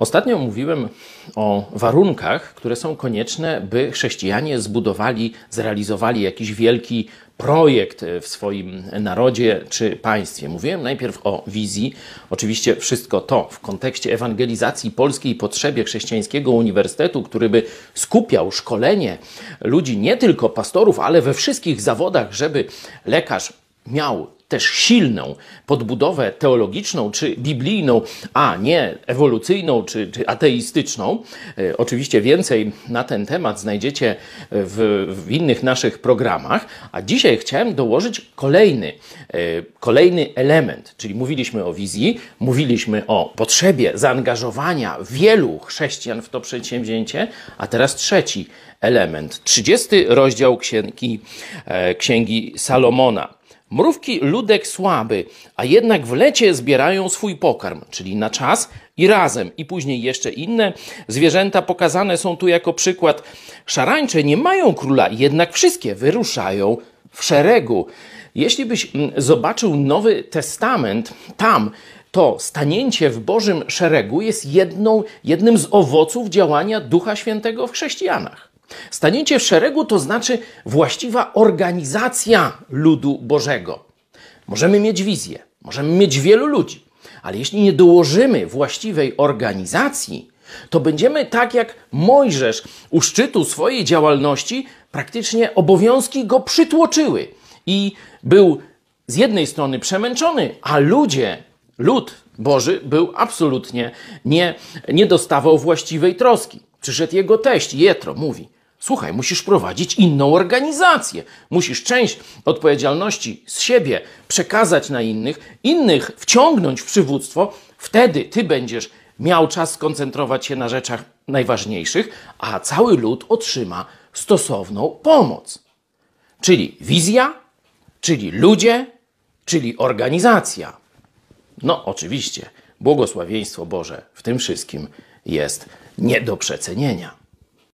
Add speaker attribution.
Speaker 1: Ostatnio mówiłem o warunkach, które są konieczne, by chrześcijanie zbudowali, zrealizowali jakiś wielki projekt w swoim narodzie czy państwie. Mówiłem najpierw o wizji. Oczywiście wszystko to w kontekście ewangelizacji polskiej potrzebie chrześcijańskiego uniwersytetu, który by skupiał szkolenie ludzi, nie tylko pastorów, ale we wszystkich zawodach, żeby lekarz miał też silną podbudowę teologiczną czy biblijną, a nie ewolucyjną czy, czy ateistyczną. E, oczywiście więcej na ten temat znajdziecie w, w, innych naszych programach, a dzisiaj chciałem dołożyć kolejny, e, kolejny element, czyli mówiliśmy o wizji, mówiliśmy o potrzebie zaangażowania wielu chrześcijan w to przedsięwzięcie, a teraz trzeci element, 30 rozdział księgi, e, księgi Salomona. Mrówki ludek słaby, a jednak w lecie zbierają swój pokarm, czyli na czas i razem. I później jeszcze inne zwierzęta pokazane są tu jako przykład. Szarańcze nie mają króla, jednak wszystkie wyruszają w szeregu. Jeśli byś mm, zobaczył Nowy Testament, tam to stanięcie w Bożym szeregu jest jedną, jednym z owoców działania Ducha Świętego w chrześcijanach. Stanięcie w szeregu to znaczy właściwa organizacja ludu Bożego. Możemy mieć wizję, możemy mieć wielu ludzi, ale jeśli nie dołożymy właściwej organizacji, to będziemy tak jak Mojżesz u szczytu swojej działalności, praktycznie obowiązki go przytłoczyły i był z jednej strony przemęczony, a ludzie, lud Boży był absolutnie nie, nie dostawał właściwej troski. Przyszedł jego teść, Jetro, mówi – Słuchaj, musisz prowadzić inną organizację. Musisz część odpowiedzialności z siebie przekazać na innych, innych wciągnąć w przywództwo. Wtedy ty będziesz miał czas skoncentrować się na rzeczach najważniejszych, a cały lud otrzyma stosowną pomoc. Czyli wizja, czyli ludzie, czyli organizacja. No, oczywiście, błogosławieństwo Boże w tym wszystkim jest nie do przecenienia.